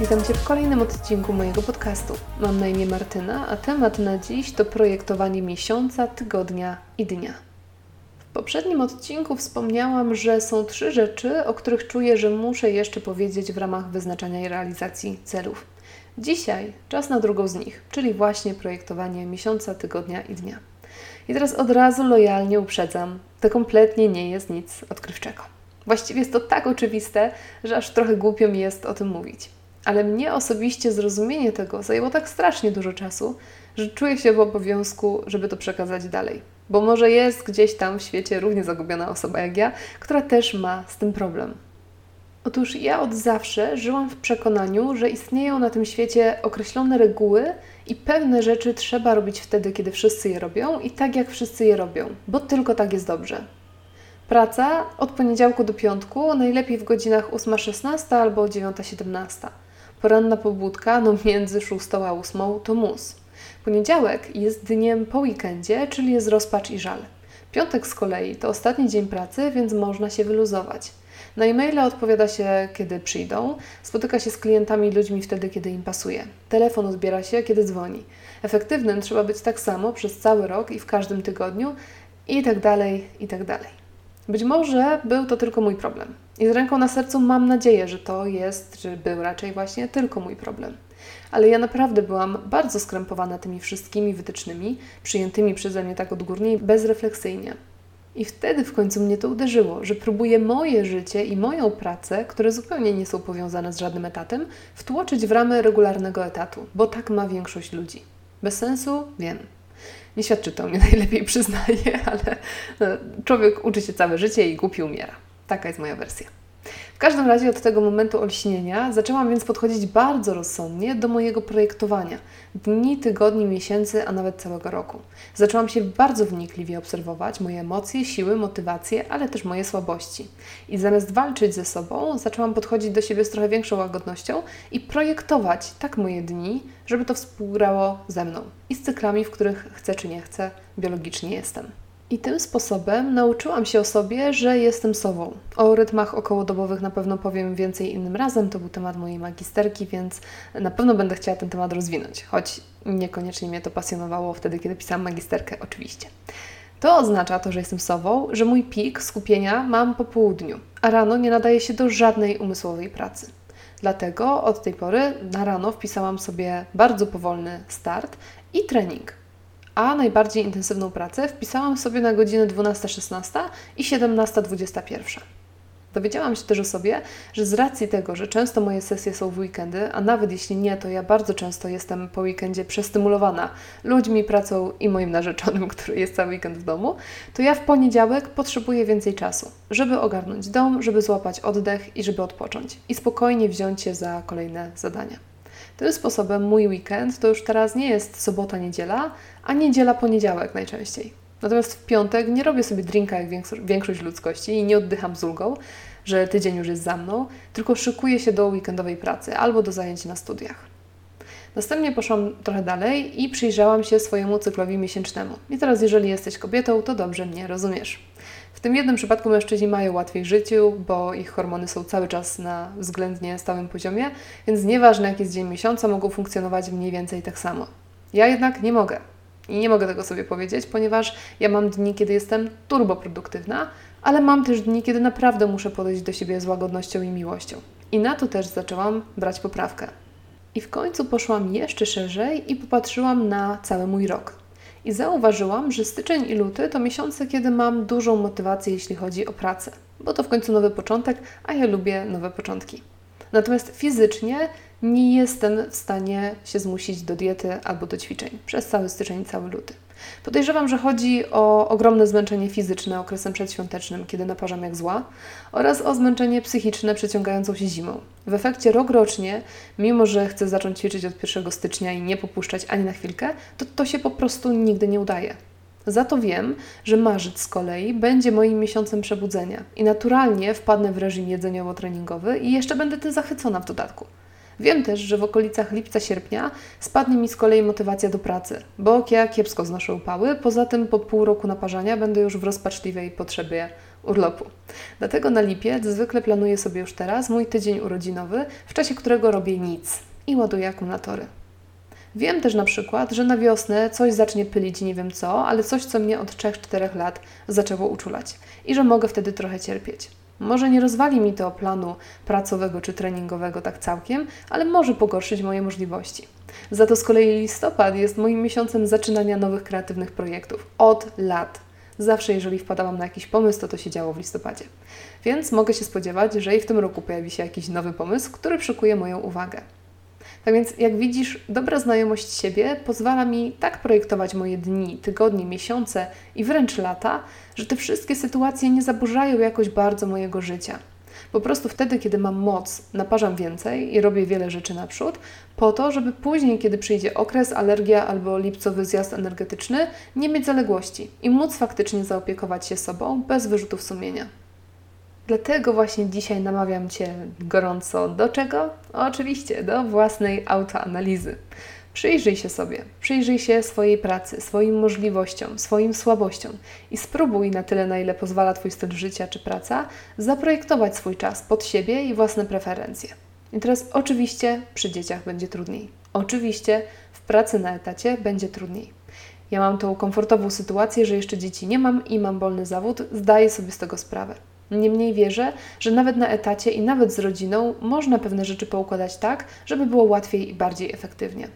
Witam Cię w kolejnym odcinku mojego podcastu. Mam na imię Martyna, a temat na dziś to projektowanie miesiąca, tygodnia i dnia. W poprzednim odcinku wspomniałam, że są trzy rzeczy, o których czuję, że muszę jeszcze powiedzieć w ramach wyznaczania i realizacji celów. Dzisiaj czas na drugą z nich, czyli właśnie projektowanie miesiąca, tygodnia i dnia. I teraz od razu lojalnie uprzedzam, to kompletnie nie jest nic odkrywczego. Właściwie jest to tak oczywiste, że aż trochę głupio mi jest o tym mówić. Ale mnie osobiście zrozumienie tego zajęło tak strasznie dużo czasu, że czuję się w obowiązku, żeby to przekazać dalej. Bo może jest gdzieś tam w świecie równie zagubiona osoba jak ja, która też ma z tym problem. Otóż ja od zawsze żyłam w przekonaniu, że istnieją na tym świecie określone reguły i pewne rzeczy trzeba robić wtedy, kiedy wszyscy je robią i tak jak wszyscy je robią, bo tylko tak jest dobrze. Praca od poniedziałku do piątku, najlepiej w godzinach 8.16 albo 9.17. Poranna pobudka, no między 6 a 8 to mus. Poniedziałek jest dniem po weekendzie, czyli jest rozpacz i żal. Piątek z kolei to ostatni dzień pracy, więc można się wyluzować. Na e-maile odpowiada się, kiedy przyjdą, spotyka się z klientami i ludźmi wtedy, kiedy im pasuje. Telefon odbiera się, kiedy dzwoni. Efektywnym trzeba być tak samo przez cały rok i w każdym tygodniu i tak dalej, i tak dalej. Być może był to tylko mój problem. I z ręką na sercu mam nadzieję, że to jest, że był raczej właśnie tylko mój problem. Ale ja naprawdę byłam bardzo skrępowana tymi wszystkimi wytycznymi, przyjętymi przeze mnie tak odgórnie i bezrefleksyjnie. I wtedy w końcu mnie to uderzyło, że próbuję moje życie i moją pracę, które zupełnie nie są powiązane z żadnym etatem, wtłoczyć w ramy regularnego etatu, bo tak ma większość ludzi. Bez sensu? Wiem. Nie świadczy to mnie najlepiej, przyznaję, ale no, człowiek uczy się całe życie i głupi umiera. Taka jest moja wersja. W każdym razie od tego momentu olśnienia zaczęłam więc podchodzić bardzo rozsądnie do mojego projektowania dni, tygodni, miesięcy, a nawet całego roku. Zaczęłam się bardzo wnikliwie obserwować moje emocje, siły, motywacje, ale też moje słabości. I zamiast walczyć ze sobą, zaczęłam podchodzić do siebie z trochę większą łagodnością i projektować tak moje dni, żeby to współgrało ze mną i z cyklami, w których chcę czy nie chcę, biologicznie jestem. I tym sposobem nauczyłam się o sobie, że jestem sobą. O rytmach okołodobowych na pewno powiem więcej innym razem. To był temat mojej magisterki, więc na pewno będę chciała ten temat rozwinąć, choć niekoniecznie mnie to pasjonowało wtedy, kiedy pisałam magisterkę, oczywiście. To oznacza to, że jestem sobą, że mój pik skupienia mam po południu, a rano nie nadaje się do żadnej umysłowej pracy. Dlatego od tej pory na rano wpisałam sobie bardzo powolny start i trening a najbardziej intensywną pracę wpisałam sobie na godzinę 12-16 i 17-21. Dowiedziałam się też o sobie, że z racji tego, że często moje sesje są w weekendy, a nawet jeśli nie, to ja bardzo często jestem po weekendzie przestymulowana ludźmi, pracą i moim narzeczonym, który jest cały weekend w domu, to ja w poniedziałek potrzebuję więcej czasu, żeby ogarnąć dom, żeby złapać oddech i żeby odpocząć i spokojnie wziąć się za kolejne zadania. Tym sposobem mój weekend to już teraz nie jest sobota, niedziela, a niedziela, poniedziałek najczęściej. Natomiast w piątek nie robię sobie drinka jak większość ludzkości i nie oddycham z ulgą, że tydzień już jest za mną, tylko szykuję się do weekendowej pracy albo do zajęć na studiach. Następnie poszłam trochę dalej i przyjrzałam się swojemu cyklowi miesięcznemu. I teraz, jeżeli jesteś kobietą, to dobrze mnie rozumiesz. W tym jednym przypadku mężczyźni mają łatwiej życiu, bo ich hormony są cały czas na względnie stałym poziomie, więc nieważne jaki jest dzień miesiąca, mogą funkcjonować mniej więcej tak samo. Ja jednak nie mogę. I nie mogę tego sobie powiedzieć, ponieważ ja mam dni, kiedy jestem turboproduktywna, ale mam też dni, kiedy naprawdę muszę podejść do siebie z łagodnością i miłością. I na to też zaczęłam brać poprawkę. I w końcu poszłam jeszcze szerzej i popatrzyłam na cały mój rok. I zauważyłam, że styczeń i luty to miesiące, kiedy mam dużą motywację, jeśli chodzi o pracę, bo to w końcu nowy początek, a ja lubię nowe początki. Natomiast fizycznie nie jestem w stanie się zmusić do diety albo do ćwiczeń przez cały styczeń cały luty. Podejrzewam, że chodzi o ogromne zmęczenie fizyczne okresem przedświątecznym, kiedy naparzam jak zła, oraz o zmęczenie psychiczne przeciągającą się zimą. W efekcie rok rocznie, mimo że chcę zacząć ćwiczyć od 1 stycznia i nie popuszczać ani na chwilkę, to to się po prostu nigdy nie udaje. Za to wiem, że marzec z kolei będzie moim miesiącem przebudzenia i naturalnie wpadnę w reżim jedzeniowo-treningowy i jeszcze będę tym zachwycona w dodatku. Wiem też, że w okolicach lipca-sierpnia spadnie mi z kolei motywacja do pracy, bo ja kiepsko znoszę upały, poza tym po pół roku naparzania będę już w rozpaczliwej potrzebie urlopu. Dlatego na lipiec zwykle planuję sobie już teraz mój tydzień urodzinowy, w czasie którego robię nic i ładuję akumulatory. Wiem też na przykład, że na wiosnę coś zacznie pylić nie wiem co, ale coś, co mnie od 3-4 lat zaczęło uczulać i że mogę wtedy trochę cierpieć. Może nie rozwali mi to planu pracowego czy treningowego tak całkiem, ale może pogorszyć moje możliwości. Za to z kolei listopad jest moim miesiącem zaczynania nowych kreatywnych projektów. Od lat. Zawsze, jeżeli wpadałam na jakiś pomysł, to to się działo w listopadzie. Więc mogę się spodziewać, że i w tym roku pojawi się jakiś nowy pomysł, który przykuje moją uwagę. Tak więc, jak widzisz, dobra znajomość siebie pozwala mi tak projektować moje dni, tygodnie, miesiące i wręcz lata, że te wszystkie sytuacje nie zaburzają jakoś bardzo mojego życia. Po prostu wtedy, kiedy mam moc, naparzam więcej i robię wiele rzeczy naprzód, po to, żeby później, kiedy przyjdzie okres, alergia albo lipcowy zjazd energetyczny, nie mieć zaległości i móc faktycznie zaopiekować się sobą bez wyrzutów sumienia. Dlatego właśnie dzisiaj namawiam Cię gorąco do czego? Oczywiście do własnej autoanalizy. Przyjrzyj się sobie, przyjrzyj się swojej pracy, swoim możliwościom, swoim słabościom i spróbuj na tyle, na ile pozwala Twój styl życia czy praca, zaprojektować swój czas pod siebie i własne preferencje. I teraz oczywiście przy dzieciach będzie trudniej. Oczywiście w pracy na etacie będzie trudniej. Ja mam tą komfortową sytuację, że jeszcze dzieci nie mam i mam wolny zawód, zdaję sobie z tego sprawę. Niemniej wierzę, że nawet na etacie i nawet z rodziną można pewne rzeczy poukładać tak, żeby było łatwiej i bardziej efektywnie.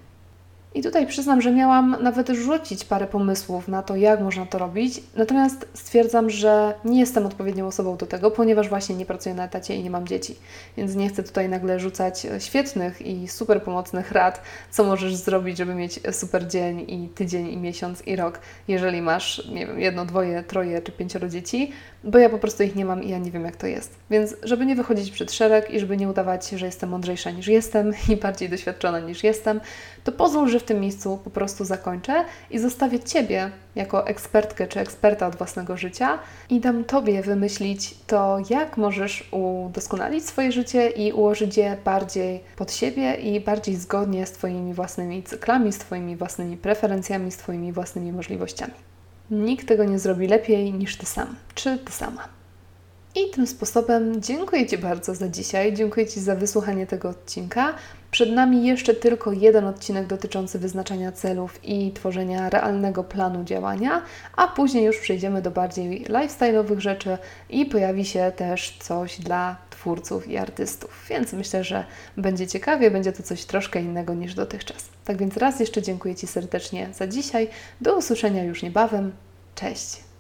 I tutaj przyznam, że miałam nawet rzucić parę pomysłów na to, jak można to robić, natomiast stwierdzam, że nie jestem odpowiednią osobą do tego, ponieważ właśnie nie pracuję na etacie i nie mam dzieci. Więc nie chcę tutaj nagle rzucać świetnych i super pomocnych rad, co możesz zrobić, żeby mieć super dzień i tydzień i miesiąc i rok, jeżeli masz, nie wiem, jedno, dwoje, troje czy pięcioro dzieci, bo ja po prostu ich nie mam i ja nie wiem, jak to jest. Więc, żeby nie wychodzić przed szereg i żeby nie udawać, że jestem mądrzejsza niż jestem i bardziej doświadczona niż jestem, to pozwól, że w tym miejscu po prostu zakończę i zostawię Ciebie jako ekspertkę czy eksperta od własnego życia i dam Tobie wymyślić to, jak możesz udoskonalić swoje życie i ułożyć je bardziej pod siebie i bardziej zgodnie z Twoimi własnymi cyklami, z Twoimi własnymi preferencjami, z Twoimi własnymi możliwościami. Nikt tego nie zrobi lepiej niż Ty sam, czy Ty sama. I tym sposobem dziękuję Ci bardzo za dzisiaj. Dziękuję Ci za wysłuchanie tego odcinka. Przed nami jeszcze tylko jeden odcinek dotyczący wyznaczania celów i tworzenia realnego planu działania, a później już przejdziemy do bardziej lifestyle'owych rzeczy i pojawi się też coś dla twórców i artystów. Więc myślę, że będzie ciekawie, będzie to coś troszkę innego niż dotychczas. Tak więc raz jeszcze dziękuję Ci serdecznie za dzisiaj. Do usłyszenia już niebawem. Cześć!